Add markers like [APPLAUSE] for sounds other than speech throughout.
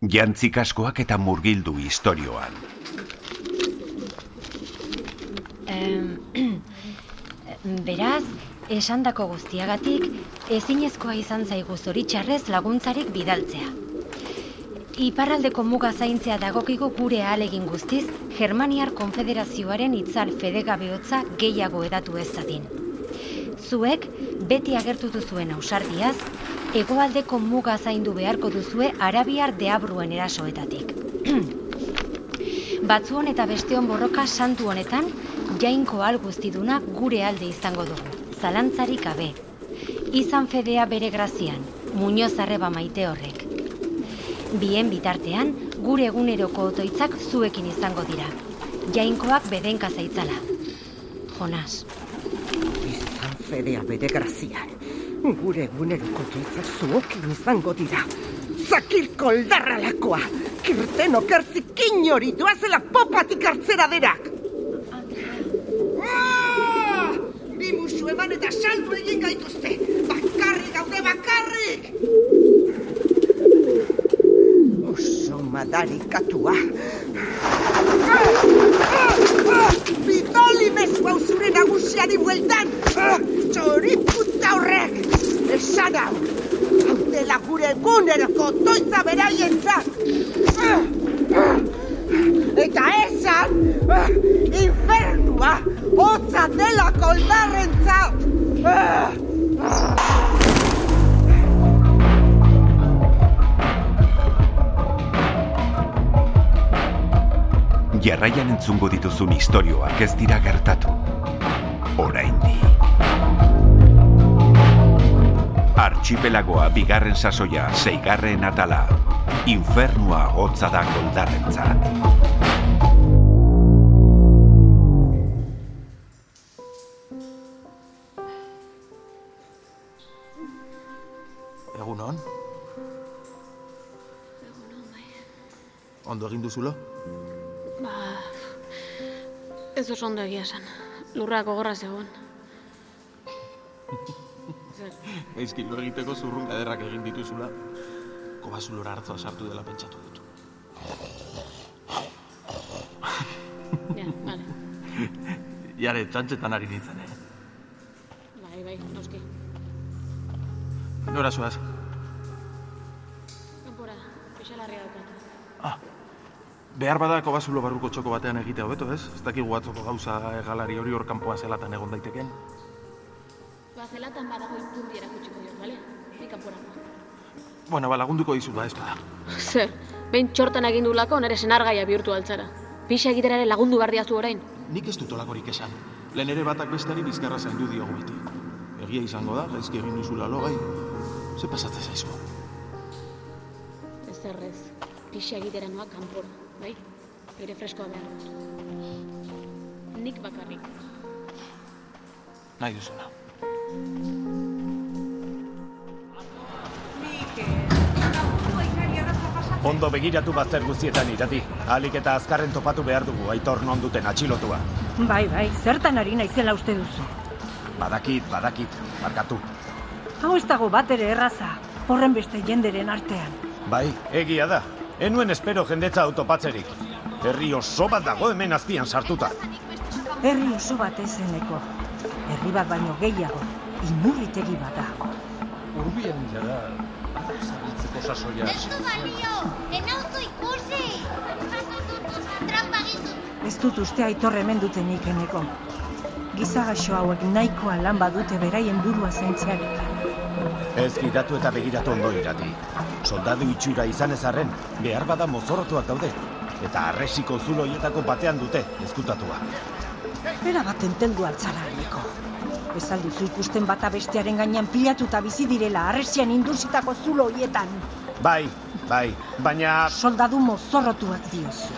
Jantzik askoak eta murgildu istorioan. [CLEARS THROAT] beraz, esandako guztiagatik, ezinezkoa izan zaigu zoritxarrez laguntzarik bidaltzea. Iparraldeko muga zaintzea dagokigu gure ahalegin guztiz, Germaniar Konfederazioaren itzal fedegabeotza gehiago edatu ez zadin. Zuek, beti agertu duzuen ausardiaz, hegoaldeko muga zaindu beharko duzue Arabiar deabruen erasoetatik. [CLEARS THROAT] Batzuon eta besteon borroka santu honetan, jainko al guztiduna gure alde izango dugu, zalantzarik gabe. Izan fedea bere grazian, muñoz arreba maite horrek. Bien bitartean, gure eguneroko otoitzak zuekin izango dira. Jainkoak bedenka zaitzala. Jonas. Izan fedea bere grazian, gure eguneroko otoitzak zuekin izango dira. Zakilko lakoa, kirten okerzik inori doazela popatik hartzera derak. Bi musu eman eta saldu egin gaituzte. Bakarrik gaude bakarrik. Oso madarikatua. Bidoli mezua uzure nagusiari bueltan. Txori puta horrek. Esan hau. Hau dela gure eguneroko toitza beraientzat. Eta esan, infernua, hotza dela koldarrentzat. Jarraian entzungo dituzun istorioak ez dira gertatu. Archipelagoa bigarren sasoia, seigarren atala. Infernua hotza da koldarrentzat. Egun hon? Ondo egin duzulo? Ba, ez oso ondo egia esan. Lurrak gogorra zegoen. [LAUGHS] Gaizki lo egiteko zurrun ederrak egin dituzula. Kobazulora hartzoa sartu dela pentsatu dut. ja, vale. Jare, txantxetan ari nintzen, eh? Bai, bai, noski. Nora zoaz? Kanpora, pixalarria daukat. Ah, behar bada kobazulo barruko txoko batean egitea hobeto, ez? Ez dakigu atzoko gauza egalari hori hor kanpoa zelatan egon daiteken. Ba, zelatan badago iturri erakutsiko diot, bale? Ni kanpora. Bueno, ba, lagunduko dizu da, ez bada. Zer, behin txortan egin duelako nire senargaia bihurtu altzara. Pixa egitera ere lagundu behar orain. Nik ez dut olakorik esan. Lehen ere batak besteari bizkarra zaindu diogu beti. Egia izango da, gaizki egin duzula lo gai. Ze pasatzen zaizu? Ez errez, pixa egitera noa kanpora, bai? Aire freskoa behar dut. Nik bakarrik. Nahi duzuna. Ondo begiratu bazter guztietan irati. Alik eta azkarren topatu behar dugu aitor non duten atxilotua. Bai, bai, zertan ari naizela uste duzu. Badakit, badakit, barkatu. Hau ez dago bat ere erraza, horren beste jenderen artean. Bai, egia da. Enuen espero jendetza autopatzerik. Herri oso bat dago hemen azpian sartuta. Herri oso bat ezeneko. Herri bat baino gehiago, inurritegi bat da. Urbian jara, zabiltzeko sasoia. Ez du balio! Enauzu ikusi! Ez dut uste aitor hemen dutenik eneko. Gizagaxo hauek nahikoa lan badute beraien burua zaintzearekin. Ez gidatu eta begiratu ondo irati. Soldadu itxura izan ezarren, behar bada mozorotuak daude. Eta arresiko zuloietako batean dute, ezkutatua. Bera bat enteldu altzara. Ez alduzu ikusten bata bestearen gainean pilatuta bizi direla arresian indusitako zulo hoietan. Bai, bai, baina... Soldadu mozorrotuak diozu.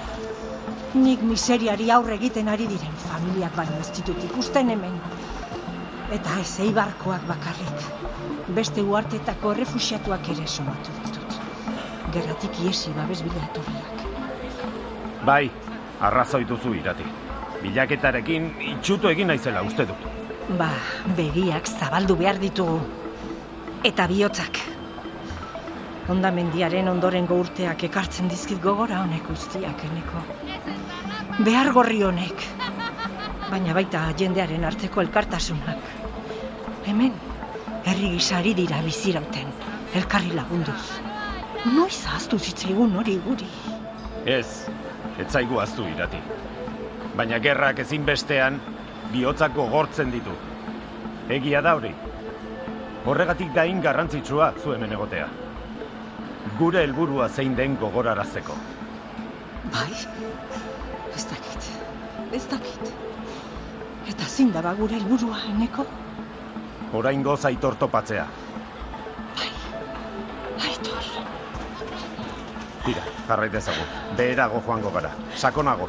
Nik miseriari aurre egiten ari diren familiak baino ez ditut ikusten hemen. Eta ez eibarkoak bakarrik. Beste uartetako errefusiatuak ere somatu ditut. Gerratik iesi babes bilaturriak. Bai, arrazoi duzu irati. Bilaketarekin itxutu egin naizela uste dut. Ba, begiak zabaldu behar ditugu. Eta bihotzak. Ondamendiaren ondorengo urteak ekartzen dizkit gogora honek guztiak eneko. Behar gorri honek. Baina baita jendearen arteko elkartasunak. Hemen, herri gisari dira bizirauten, elkarri lagunduz. Noiz ahaztu zitzaigun hori guri. Ez, ez zaigu aztu irati. Baina gerrak ezinbestean bihotzak gogortzen ditu. Egia da hori. Horregatik dain garrantzitsua zu hemen egotea. Gure helburua zein den gogorarazteko. Bai, ez dakit, ez dakit. Eta zin daba gure helburua eneko? Oraingo aitor topatzea. Aitor, Tira, jarrai dezagu. Beherago joango gara. Sakonago.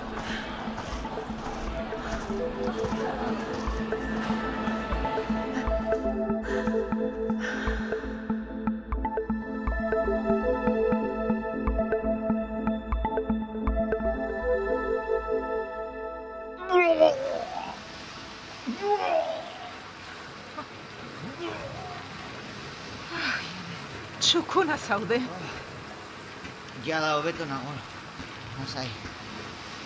Txukuna zaude. Jada hobeto nago. Lasai.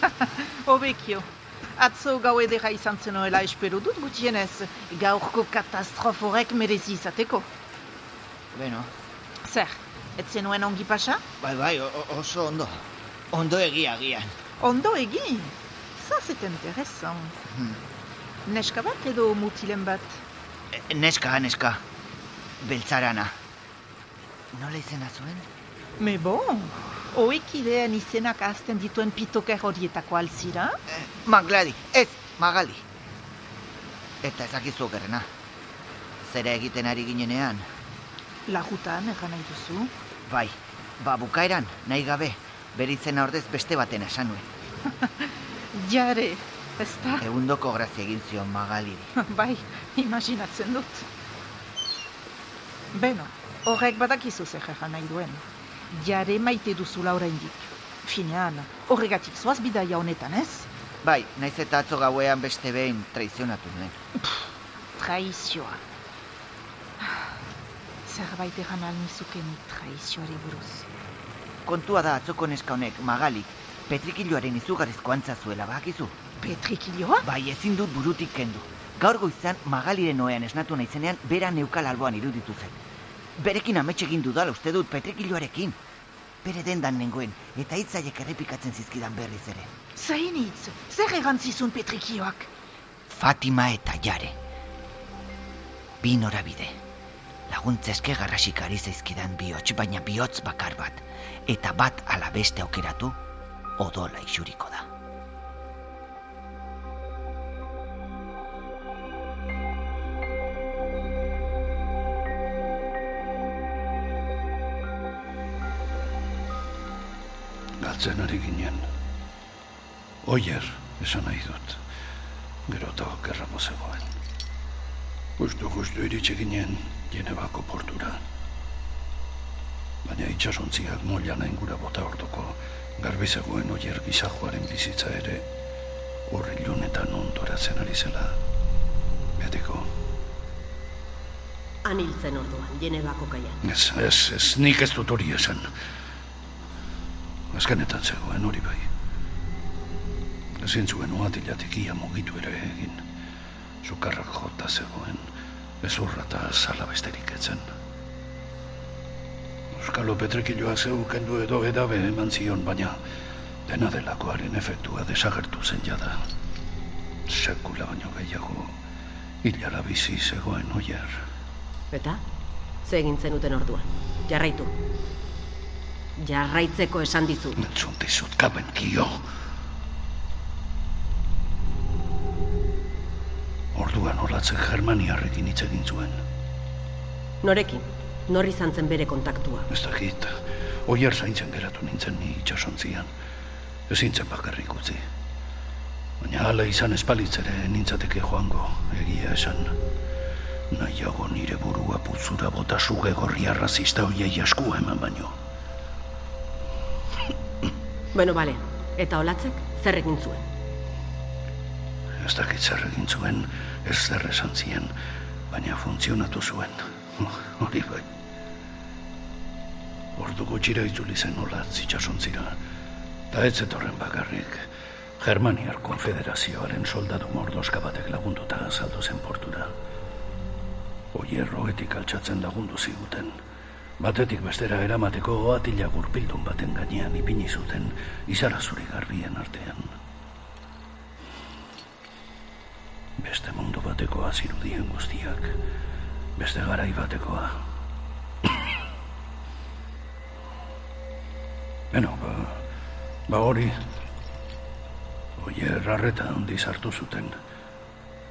[LAUGHS] Hobekio. Atzo gau edera izan zenoela espero dut gutienez, gaurko katastroforek merezi izateko. Beno, Zer, ez zenuen ongi pasa? bai bai, oso ondo. Ondo egia agian. Ondo egin. Ça c'est intéressant. Hmm. Neska bat edo mutilen bat? E, Neska, neska. Beltzarana. Nola izena zuen? Me bon, oikideen izenak azten dituen pitoker horietako alzira? Eh, Magladi, ez, Magali. Eta ezakizu okerrena. Zera egiten ari ginenean, Lagutan, egan nahi duzu? bai, ba bukaeran, nahi gabe, bere izena ordez beste baten esan nuen. [LAUGHS] Jare, ez da? Egundoko grazia egin zion Magaliri. [LAUGHS] bai, imaginatzen dut. Beno, horrek badakizu zer egan nahi duen. Jare maite duzula oraindik. Finean, horregatik zoaz bidaia honetan ez? Bai, naiz eta atzo gauean beste behin traizionatu nuen. Traizioa. Zerbait egan alnizuke ni traizioari buruz. Kontua da atzoko neska honek, Magalik, petrikiloaren izugarrizko antza zuela, bakizu? Petrikiloa? Bai, ezin dut burutik kendu. Gaur goizan Magaliren oean esnatu naizenean bera neukal alboan iruditu zen. Berekin amets egin dudala uste dut petrikiloarekin. Bere dendan nengoen, eta hitzaiek errepikatzen zizkidan berriz ere. Zain hitz, zer egan zizun petrikioak? Fatima eta Jare. Bi norabide. Laguntza eske garrasik ari zaizkidan bihotz, baina bihotz bakar bat. Eta bat ala beste aukeratu, odola isuriko da. Galtzen ari ginen. Oier, esan nahi dut. Gero eta okerrago zegoen. Justu, justu iritsi ginen Genebako portura. Baina itxasontziak mollana ingura bota orduko garbi zegoen oier gizajoaren bizitza ere urrilunetan ondoratzen ari zela. Betiko, Han hiltzen orduan, Genebako kaian. ez, ez, ez, nik ez dut hori esan. Azkenetan zegoen hori bai. Ezin zuen oatilatik ia mugitu ere egin. Sukarrak jota zegoen, ezurra eta zala besterik etzen. Euskalo Petrekiloa zeu kendu edo edabe eman zion, baina dena delakoaren efektua desagertu zen jada. Sekula baino gehiago hilara bizi zegoen oier. Eta? Ze egin zenuten orduan. Jarraitu. Jarraitzeko esan dizut. Entzun dizut, kaben kio. Orduan olatzek Germaniarrekin hitz egin zuen. Norekin? Nor izan zen bere kontaktua. Ez dakit, oier zaintzen geratu nintzen ni itxasontzian. Ezin zen bakarrik utzi. Baina hala izan espalitzere nintzateke joango, egia esan. Nahiago nire burua putzura bota suge gorria razista hoiei asku eman baino. Bueno, bale. Eta olatzek zer egin zuen? Ez dakit zer egin zuen, ez zer esan zien, baina funtzionatu zuen. [LAUGHS] Hori bai. ordu gutxira itzuli zen olatz itxasontzira. Ta ez zetorren bakarrik, Germaniar Konfederazioaren soldadu mordoska batek lagunduta azaldu zen portura. Oierroetik altxatzen lagundu ziguten. Batetik bestera eramateko atila gurpildun baten gainean ipini zuten izara zuri garbien artean. Beste mundu batekoa zirudien guztiak, beste garai batekoa. [COUGHS] Beno, ba, ba hori, oie rarreta handiz hartu zuten.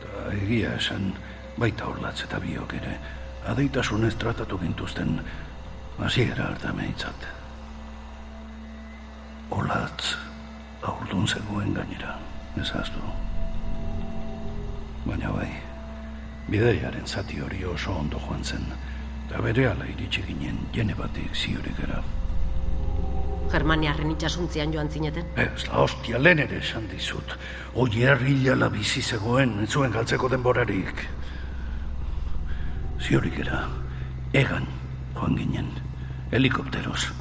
Ta egia esan, baita orlatz eta biok ere, adeitasunez tratatu gintuzten, hasiera harta meitzat. Olatz, aurdun zegoen gainera, ez aztu. Baina bai, bideiaren zati hori oso ondo joan zen, eta bere ala iritsi ginen jene batik ziurik era. Germaniarren itxasuntzian joan zineten? Ez, la hostia, lehen ere esan dizut. Oier hilala bizi zegoen, ez zuen galtzeko denborarik. Ziorik era, egan joan ginen, helikopteros.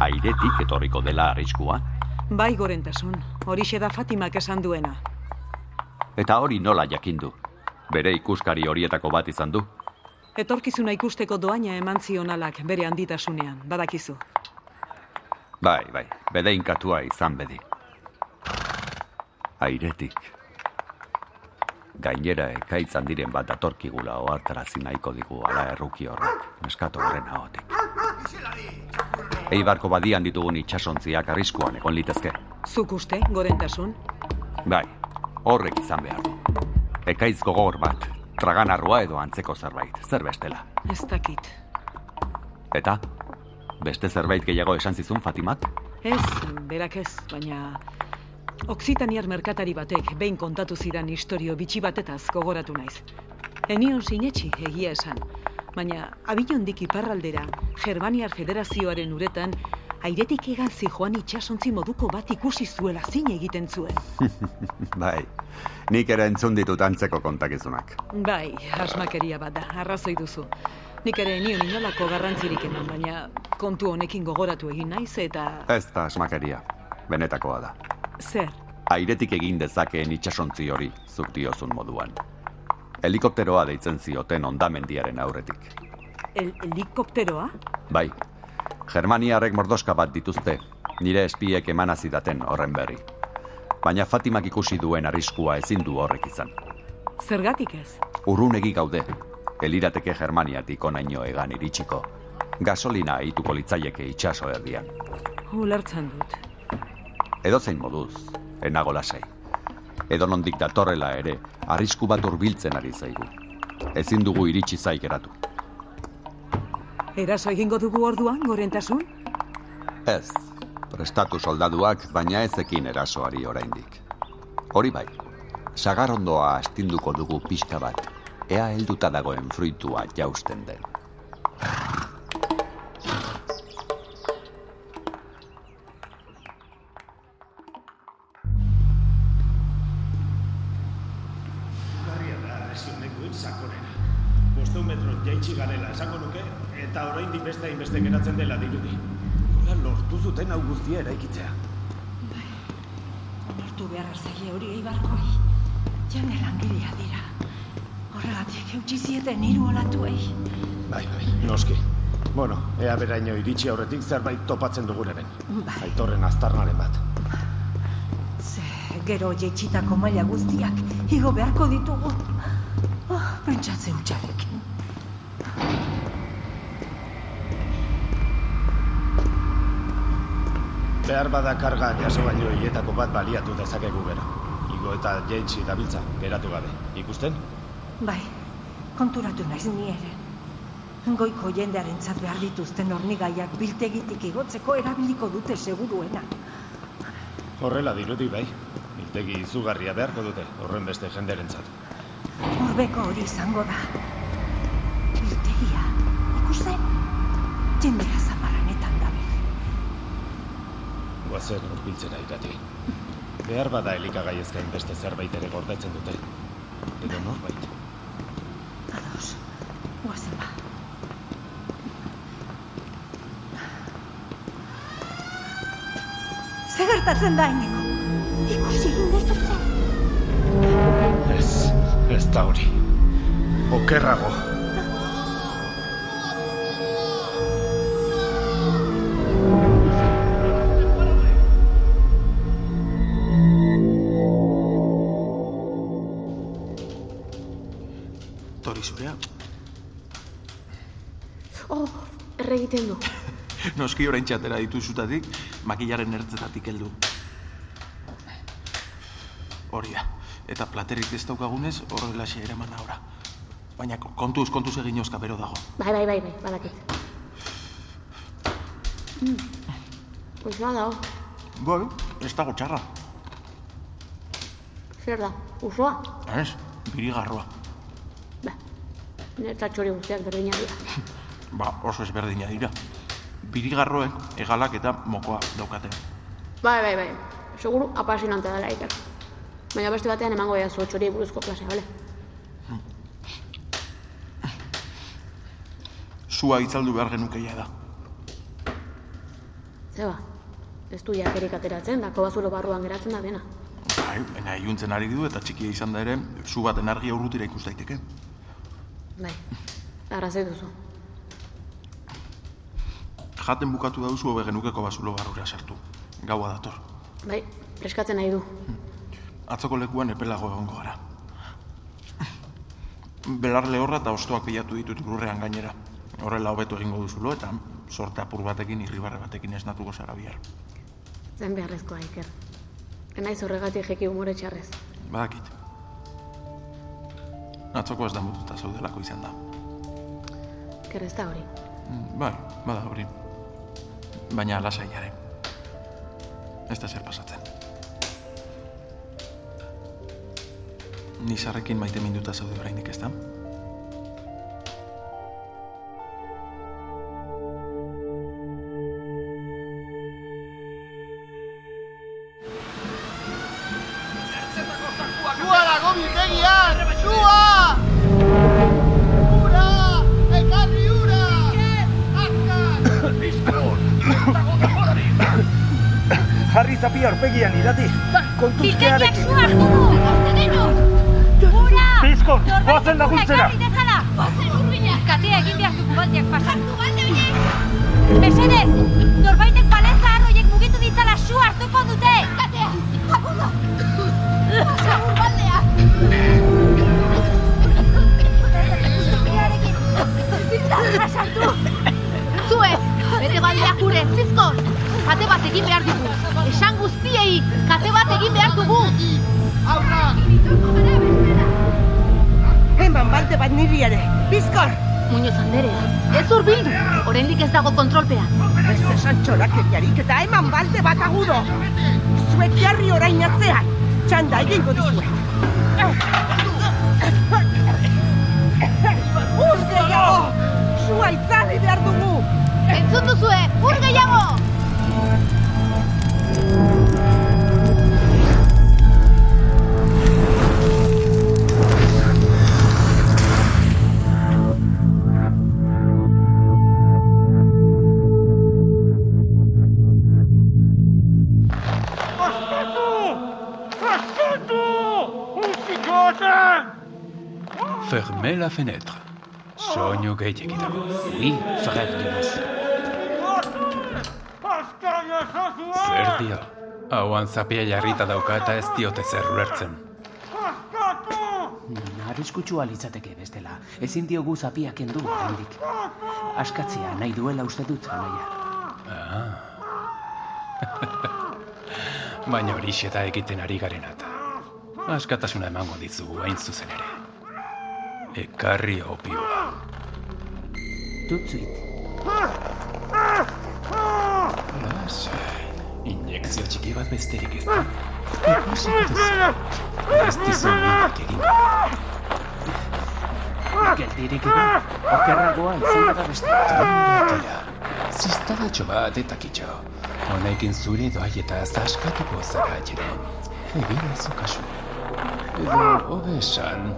Airetik etorriko dela arriskua. Bai gorentasun, horixe da Fatimak esan duena. Eta hori nola jakindu. Bere ikuskari horietako bat izan du. Etorkizuna ikusteko doaina eman zionalak bere handitasunean, badakizu. Bai, bai, bedeinkatua izan bedi. Airetik. Gainera ekaitzan diren bat datorkigula ohartarazi nahiko digu ala erruki horrek, neskato horren ahotik. Eibarko badian ditugun itxasontziak arriskuan egon litezke. Zuk uste, gorentasun? Bai, horrek izan behar du. Ekaitz gogor bat, traganarroa edo antzeko zerbait, zer bestela. Ez dakit. Eta? Beste zerbait gehiago esan zizun Fatimak? Ez, berak ez, baina... Oksitaniar merkatari batek behin kontatu zidan historio bitxi batetaz gogoratu naiz. Enion sinetxi egia esan, baina abinondik iparraldera, Germaniar Federazioaren uretan, airetik egan joan itxasontzi moduko bat ikusi zuela zin egiten zuen. [LAUGHS] bai, nik ere entzun ditut antzeko kontakizunak. Bai, asmakeria bat da, arrazoi duzu. Nik ere nion inolako garrantzirik eman, baina kontu honekin gogoratu egin naiz eta... Ez da asmakeria, benetakoa da. Zer? Airetik egin dezakeen itxasontzi hori, zuk diozun moduan. Helikopteroa deitzen zioten ondamendiaren aurretik. El helikopteroa? Bai, Germaniarrek mordoska bat dituzte, nire espiek emana zidaten horren berri. Baina Fatimak ikusi duen arriskua ezin du horrek izan. Zergatik ez? Urrunegi gaude, elirateke Germaniatik onaino egan iritsiko. Gasolina aituko litzaieke itxaso erdian. Ulertzen dut. Edo zein moduz, enago lasai. Edo nondik datorrela ere, arrisku bat hurbiltzen ari zaigu. Ezin dugu iritsi zaikeratu. Eraso egingo dugu orduan, gorentasun? Ez, prestatu soldaduak, baina ezekin erasoari oraindik. Hori bai, sagarrondoa astinduko dugu pixka bat, ea helduta dagoen fruitua jausten den. Jane langilea dira. Horregatik eutxi zieten hiru olatuei. Bai, bai, noski. Bueno, ea beraino iritsi aurretik zerbait topatzen duguneren. Bai. Aitorren aztarnaren bat. Ze, gero jeitsitako maila guztiak igo beharko ditugu. Oh, pentsatze utxarekin. Behar bada karga jaso baino hietako bat baliatu dezakegu gero. Igo eta jaitsi dabiltza, geratu gabe. Ikusten? Bai, konturatu naiz ni ere. Goiko jendearentzat behar dituzten hornigaiak biltegitik igotzeko erabiliko dute seguruena. Horrela dirudi bai. Biltegi izugarria beharko dute, horren beste jendearentzat. Horbeko hori izango da. Biltegia, ikusten? Jendea zaparanetan dabil. Guazen urbiltzera irati. Behar bada elikagai ezkain beste zerbait ere gordetzen dute. Edo norbait. Ados, guazen ba. Ze gertatzen da eneko? Ikusi egin deituzu. Ez, ez da hori. Okerrago. Noski orain txatera dituzutatik, makillaren ertzetatik heldu. Hori da. Eta platerik ez daukagunez, horrelaxe eraman ahora. Baina kontuz, kontuz egin oska bero dago. Bai, bai, bai, bai, badakit. Mm. Usoa dago. Bai, ez dago txarra. Zer da, usoa? Ez, birigarroa. Nertzat txori guztiak berdina dira. [LAUGHS] Ba, oso ezberdina dira. Birigarroek egalak eta mokoa daukaten. Bai, bai, bai. Seguru apasionante dela iker. Baina beste batean emango ea zu txori buruzko klasea, bale? Zua itzaldu behar genukeia da. Zeba, ez du jakerik ateratzen, dako bazulo barruan geratzen da dena. Bai, baina iluntzen ari du eta txikia izan da ere, zu baten argia urrutira ikus daiteke. Bai, arrazoi duzu. Jaten bukatu dauzu hobe genukeko bazulo barrura sartu. Gaua dator. Bai, preskatzen nahi du. Atzoko lekuan epelago egongo gara. Belar lehorra eta ostoak bilatu ditut lurrean gainera. Horrela hobeto egingo duzulo eta sorte apur batekin, irribarre batekin esnatuko zara bihar. Zen beharrezkoa, Iker. Enaiz horregatik jeki umore txarrez. Badakit. Atzoko ez da mututa zaudelako izan da. Iker ez da hori. Mm, Bai, bada hori. Baina lasai ere. Ez da zer pasatzen. Nizarrekin maite minduta zaude oraindik ez da? Jarri zapia aurpegian irati. Kontuz Biltegiak kearekin. su hartu du! Gaztenenu! Ura! Bizkor, Norbait goazen laguntzera. dezala! Goazen urbinak! Katea egin behar dugu baldeak pasatu. balde horiek! Mesedez! Norbaitek baleza arroiek mugitu ditzala su hartuko dute! Katea! Agudo! Agur baldeak! Zindarra sartu! Zue, bete baldeak urez, bizkor! Kate bat egin behar dugu. Esan guztiei, kate bat egin behar dugu. Aurra! Eman balte bat niri ere, bizkor! Muñoz Anderea, ez urbildu, oraindik ez dago kontrolpean. Ez esan txorakeriarik eta eman balte bat agudo! Zuek jarri orain atzean, txanda egingo dizuet. Ur gehiago! Sua itzali behar dugu! Entzun duzue, ur gehiago! Fermez la fenêtre. Soinu gehiegi dago. Oui, frère Jonas. Zer dio? Hauan zapia jarrita dauka eta ez diote zer ulertzen. Arriskutsua litzateke bestela. Ezin diogu zapia kendu oraindik. Askatzea nahi duela uste dut, anaia. Ah. [LAUGHS] Baina horixe da egiten ari garena eta askatasuna emango dizugu hain zuzen ere. Ekarri opioa. Tutsuit. Lasai. Injekzio txiki bat besterik ez da. Ikusiko duzu. Ez dizu minik egin. Geldirik egon, okerragoa izan da beste. Tira, zistadatxo bat eta kitxo. Honekin zure doai eta zaskatuko zara jere. Egira zu kasu. Edo, esan,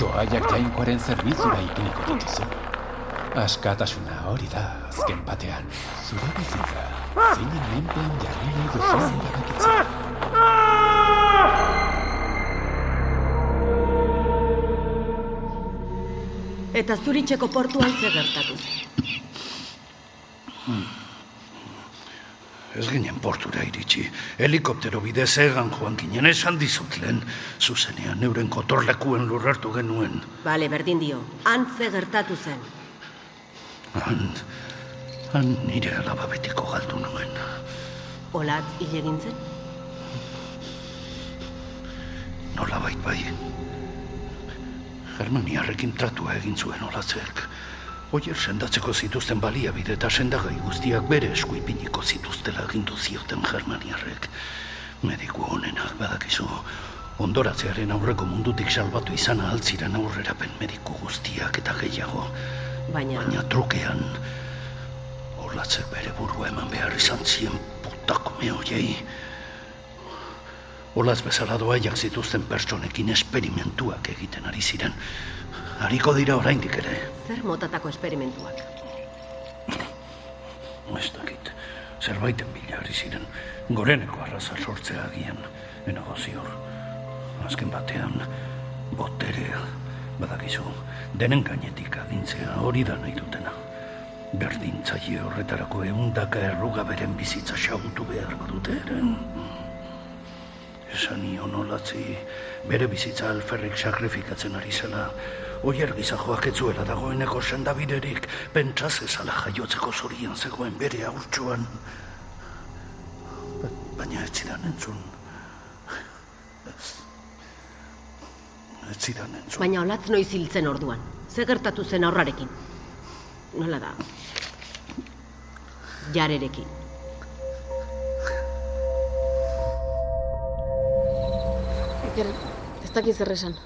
doaiak jainkoaren zerbitzura ipiniko dituzu. Askatasuna hori da, azken batean, zure bizitza, zinen menpean jarri nahi duzuen badakitza. Eta zuritxeko portuan zer gertatu zen. Ez ginen portura iritsi. Helikoptero bidez egan joan ginen esan dizut lehen. Zuzenean euren kotorlekuen lurrartu genuen. Bale, berdin dio, han zer gertatu zen. Han, han nire alaba betiko galdu nuen. Olatz hil egin zen? Nola bait bai. Germaniarrekin tratua egin zuen olatzek. Oier sendatzeko zituzten baliabide eta sendagai guztiak bere esku ipiniko zituztela agindu zioten Germaniarrek. Mediku honenak badakizu, ondoratzearen aurreko mundutik salbatu izan altziren aurrerapen mediku guztiak eta gehiago. Baina... Baina trukean, olatzek bere burua eman behar izan zien putako mehoiei. Olaz bezala doaiak zituzten pertsonekin esperimentuak egiten ari ziren. Hariko dira oraindik ere. Zer motatako esperimentuak? [LAUGHS] Ez dakit. Zerbaiten bila ari ziren. Goreneko arraza sortzea agian. Enago zior. Azken batean, boterea. Badakizu, denen gainetik agintzea hori da nahi dutena. Berdintzaile horretarako eundaka erruga beren bizitza xautu beharko dute ere. Esan nion olatzi, bere bizitza alferrik sakrifikatzen ari zela. Oier gizajoak etzuela dagoeneko sendabiderik, pentsa zezala jaiotzeko zorian zegoen bere haurtsuan. Ba- Baina ez zidan entzun. Ez. Zidan entzun. Baina olatz noiz hiltzen orduan. Zer gertatu zen aurrarekin? Nola da? Jarerekin. Iker, ez dakit zer esan.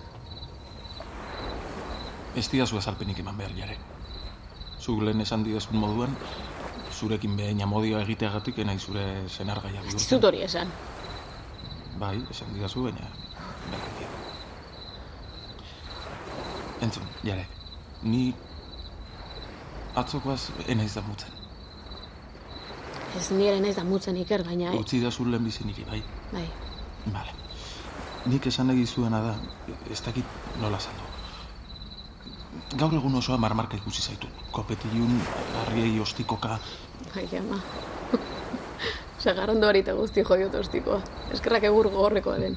Ez diazu azalpenik eman behar jare. Zuk lehen esan didazun moduan, zurekin behin amodioa egiteagatik enai zure senargaia bihurtzen. dizut hori esan. Bai, esan didazu, baina... Berretia. Entzun, jare, ni... Atzokoaz enaiz da mutzen. Ez nire naiz da mutzen Iker, baina... Utzi da lehen bizi niri, bai? Bai. Vale. Nik esan nahi dizuena da, ez dakit nola saldu. Gaur egun osoa marmarka ikusi zaitu. Kopetilun, garriei ostikoka, Bai, ama. Sagarrondo [LAUGHS] hori eta guzti jodiot ostikoa. Eskerrak egur gogorrekoa den.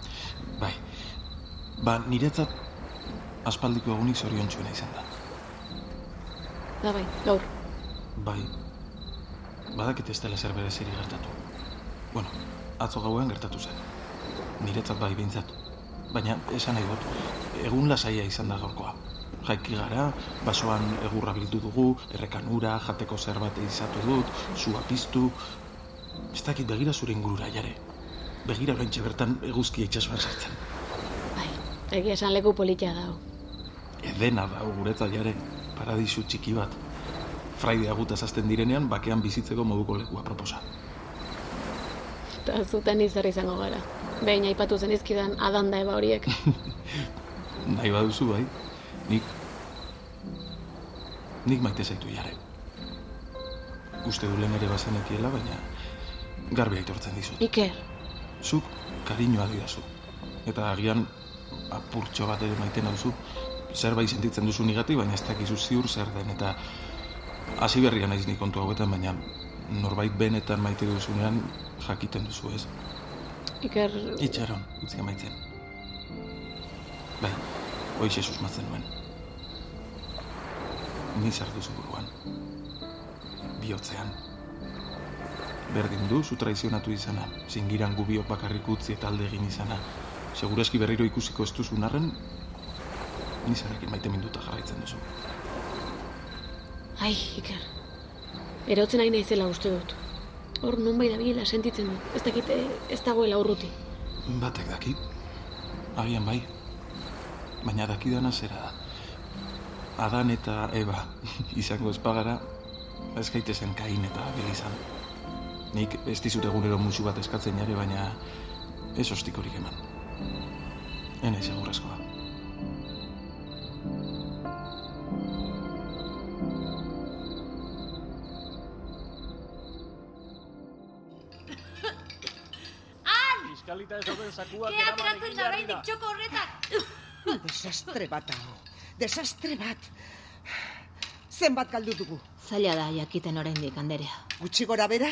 bai. Ba, niretzat aspaldiko egunik zoriontsuena izan da. Da bai, gaur. Bai, badakit ez dela zer bereziri gertatu. Bueno, atzo gauean gertatu zen. Niretzat bai behintzat. Baina, esan nahi dut, egun lasaia izan da gaurkoa. Jaiki gara, basoan egurra bildu dugu, errekan ura, jateko zerbait izatu dut, sua piztu... Ez dakit begira zure ingurura, jare. Begira oraintxe bertan eguzkia itxasuan sartzen. Egia esan leku politia dao. Edena da guretzat jare, paradisu txiki bat. Fraide agutaz azten direnean, bakean bizitzeko moduko lekua proposa. Eta zuten izar izango gara. Behin aipatu zen izkidan adan da eba horiek. [LAUGHS] Nahi baduzu bai, nik... Nik maite zaitu jare. Uste du lehen ere bazenekiela, baina garbi aitortzen dizut. Iker, Zuk kariñoa didazu. Eta agian apurtxo bat ere maite nauzu, zerbait sentitzen duzu nigatik, baina ez dakizu ziur zer den, eta hasi berria naiz ni kontu hauetan, baina norbait benetan maite duzunean jakiten duzu ez. Iker... Itxaron, utzi amaitzen. Bai, hoixe susmatzen nuen. Ni zer duzu buruan. Biotzean. Berdin du, zu traizionatu izana. Zingiran gubiok bakarrik utzi eta alde egin izana. Segurazki berriro ikusiko ez duzun arren, ni zerrekin maite minduta jarraitzen duzu. ai, Iker. Erotzen nahi naizela uste dut. Hor non bai dabilela sentitzen dut. Ez dakite, ez dagoela urruti. Batek daki. Agian bai. Baina dakidana zera da. Adan eta Eba [LAUGHS] izango espagara, ez gaitezen kain eta Abel izan. Nik ez dizut egunero musu bat eskatzen jare, baina ez ostikorik eman. Hene seguraskoa. [LAUGHS] Fiskalita ez dauden sakuak Ke ateratzen da oraindik txoko horretan. Desastre bat hau. Desastre bat. Zenbat galdu dugu? Zaila da jakiten oraindik Anderea. Gutxi gora bera?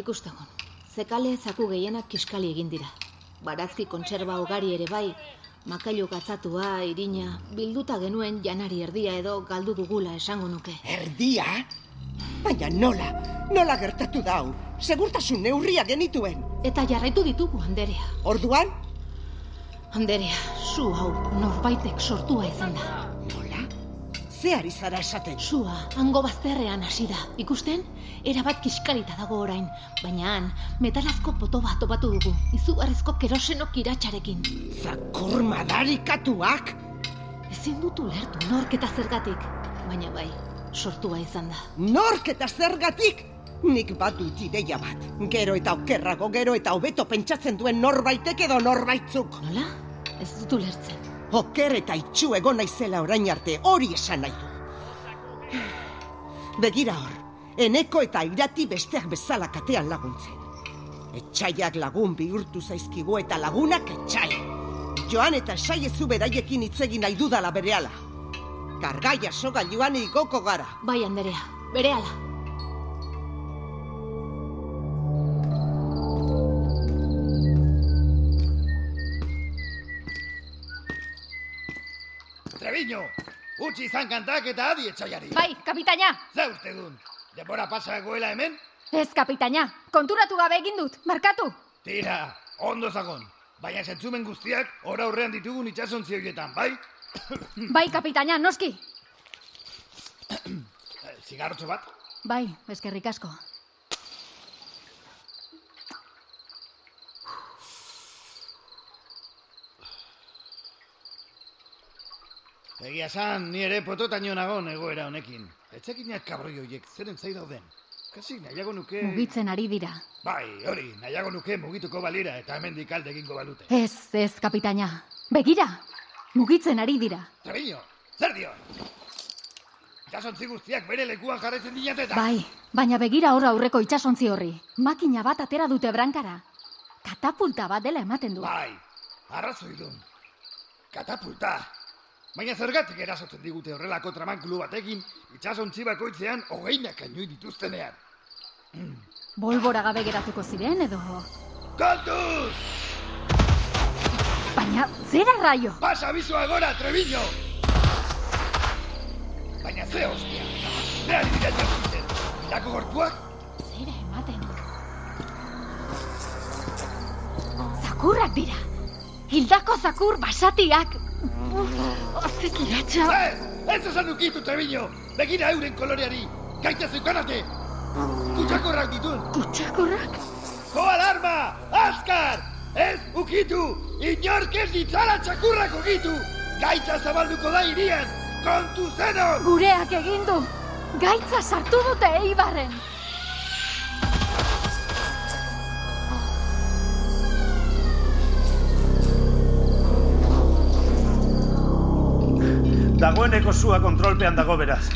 Ikustegun. Zekale zaku gehienak kiskali egin dira. Barazki kontserba ugari ere bai, makailu gatzatua, irina, bilduta genuen janari erdia edo galdu dugula esango nuke. Erdia? Baina nola? Nola gertatu da hau? Segurtasun neurria genituen. Eta jarraitu ditugu, Anderea. Orduan? Anderea, zu hau norbaitek sortua izan da. Nola? Ze ari zara esaten? Sua, hango bazterrean hasi da. Ikusten? Erabat kiskalita dago orain, baina han metalazko poto bat topatu dugu, izugarrizko kerosenok iratxarekin. Zakur madarikatuak? Ezin dut ulertu nork eta zergatik, baina bai, sortua izan da. Nork eta zergatik? Nik badut ideia bat. Gero eta okerrago, gero eta hobeto pentsatzen duen norbaitek edo norbaitzuk. Nola? Ez dut ulertzen. Oker eta itxu egon naizela orain arte, hori esan nahi du. Begira hor, eneko eta irati besteak bezala katean laguntzen. Etxaiak lagun bihurtu zaizkigu eta lagunak etxai. Joan eta esaiezu beraiekin hitz egin nahi dudala berehala. Kargaia sogailuan igoko gara. Bai, Anderea, berehala. Treviño, utzi izan kantak eta adi etxaiari. Bai, kapitaina. Ze uste dun, denbora pasa egoela hemen? Ez, kapitaina. Konturatu gabe egin dut, markatu. Tira, ondo zagon. Baina zentzumen guztiak ora aurrean ditugun itxasontzi horietan, bai? [COUGHS] Bai, kapitaina, noski. [COUGHS] Zigarrotxo bat? Bai, eskerrik asko. Egia esan, ni ere pototaino nagon egoera honekin. Etxekinak kabroi horiek, zeren zai dauden. Kasi nahiago nuke... Mugitzen ari dira. Bai, hori, nahiago nuke mugituko balira eta hemendik alde egingo balute. Ez, ez, kapitaina. Begira, mugitzen ari dira. Treviño, zer dio? Itxasontzi guztiak bere lekuan jarraitzen dinateta. Bai, baina begira hor aurreko itsasontzi horri. Makina bat atera dute brankara. Katapulta bat dela ematen du. Bai, arrazoi dun. Katapulta. Baina zergatik erasotzen digute horrelako tramankulu batekin, itxasontzi bakoitzean hogeinak kainoi dituztenean. Bolbora gabe geratuko ziren edo... Kontuz! Baina, zera raio! Pasa abizua gora, Treviño! Baina ze hostia, ze ari dira jauziten, irako gortuak? Zera ematen. Zakurrak dira! Hildako zakur basatiak! Ozek iratxa! Ez! Ez esan ukitu, Treviño! Begira euren koloreari! Gaita zeukanate! Kutsakorrak ditun! Kutsakorrak? Jo alarma! Azkar! Ez ukitu! Inork ez ditzala txakurrak ukitu! Gaitza zabalduko da irian! Kontu zeno! Gureak egin du! Gaitza sartu dute eibarren! Dagoeneko zua kontrolpean dago beraz.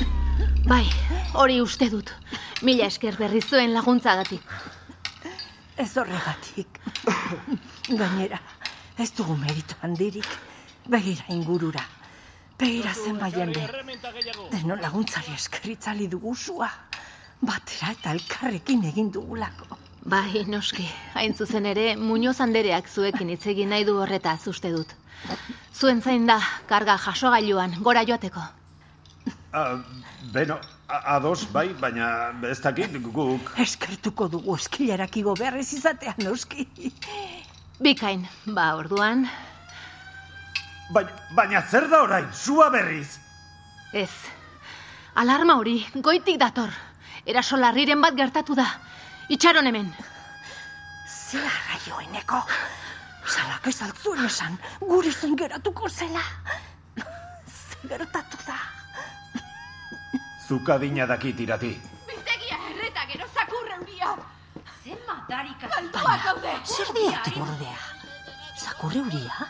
Bai, hori uste dut. Mila esker berri zuen laguntzagatik. Ez horregatik. Gainera, ez dugu meritu handirik. Begira ingurura. Begira zenbait jende. Denon laguntzari eskerritzali dugu zua. Batera eta elkarrekin egin dugulako. Bai, noski. Hain zuzen ere, Muñoz Andereak zuekin hitz egin nahi du horretaz uste dut. Zuen zain da, karga jasogailuan, gora joateko. Ah, beno, a- ados, bai, baina ez dakit guk... Eskertuko dugu eskilarak igo beharrez izatea, noski. Bikain, ba, orduan... Baina, baina zer da orain, zua berriz? Ez. Alarma hori, goitik dator. Eraso larriren bat gertatu da. Itxaron hemen. Zera raioeneko. Zalak ez altzuen esan, gure zen geratuko zela. Ze gertatu da. Zuka dina dakit irati. Biltegia erreta gero zakurren dia! Zer diatu bordea? Zakurre huria?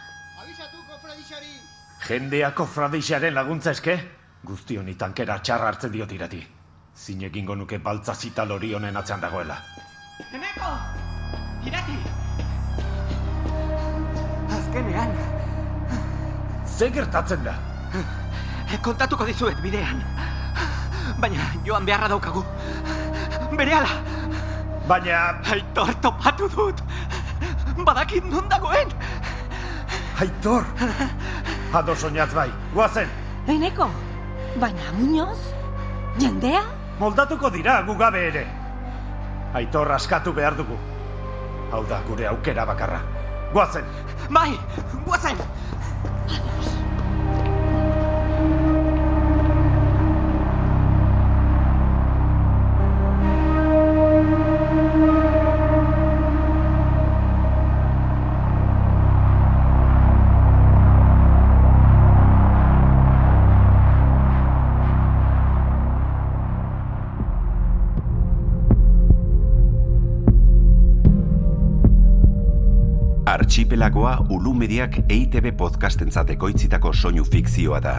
Jendeako fradixaren laguntza eske? Guzti honi tankera txarra hartzen diot irati. Zinekingo nuke baltza zita lori honen atzean dagoela. Eneko! Irati! Azkenean, Ze gertatzen da? kontatuko dizuet bidean. Baina joan beharra daukagu. Berehala! Baina... Aitor topatu dut! Badakit non dagoen! Aitor! Ado soñatz bai, guazen! Eneko, baina muñoz? Jendea? Moldatuko dira gu gabe ere. Aitor askatu behar dugu. Hau da gure aukera bakarra. Guazen! Bai, guazen! Archipelagoa Ulu Mediak EITB podcastentzat ekoitzitako soinu fikzioa da.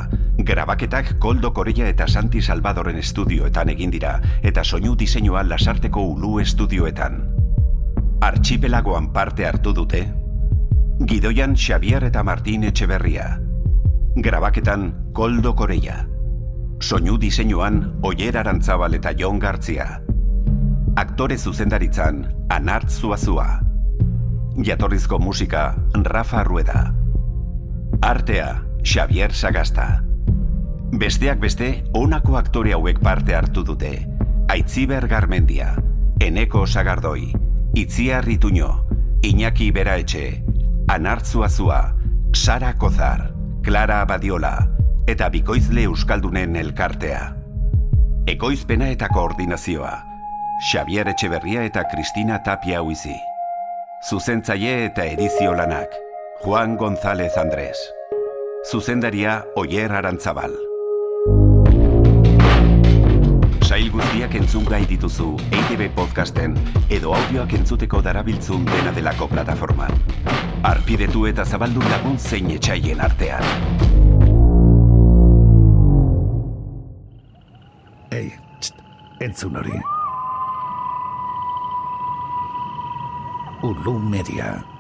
Grabaketak Koldo Korea eta Santi Salvadoren estudioetan egin dira eta soinu diseinua Lasarteko Ulu estudioetan. Archipelagoan parte hartu dute Gidoian Xavier eta Martin Etxeberria. Grabaketan Koldo Korea. Soinu diseinuan Oier Arantzabal eta Jon Gartzia. Aktore zuzendaritzan Anart Zuazua. Jatorrizko musika Rafa Rueda. Artea Xavier Sagasta. Besteak beste, honako aktore hauek parte hartu dute. Aitziber Garmendia, Eneko Sagardoi, Itziar Rituño, Iñaki Beraetxe, Anartzuazua, Sara Kozar, Clara Abadiola, eta Bikoizle Euskaldunen elkartea. Ekoizpena eta koordinazioa, Xavier Etxeberria eta Kristina Tapia Huizi. Zuzentzaile eta edizio lanak, Juan González Andrés. Zuzendaria Oier Arantzabal. Sail guztiak entzungai dituzu EITB podcasten edo audioak entzuteko darabiltzun dena delako plataforman. Arpidetu eta zabaldu lagun zein etxaien artean. Ei, txt, entzun hori. Ulu Media.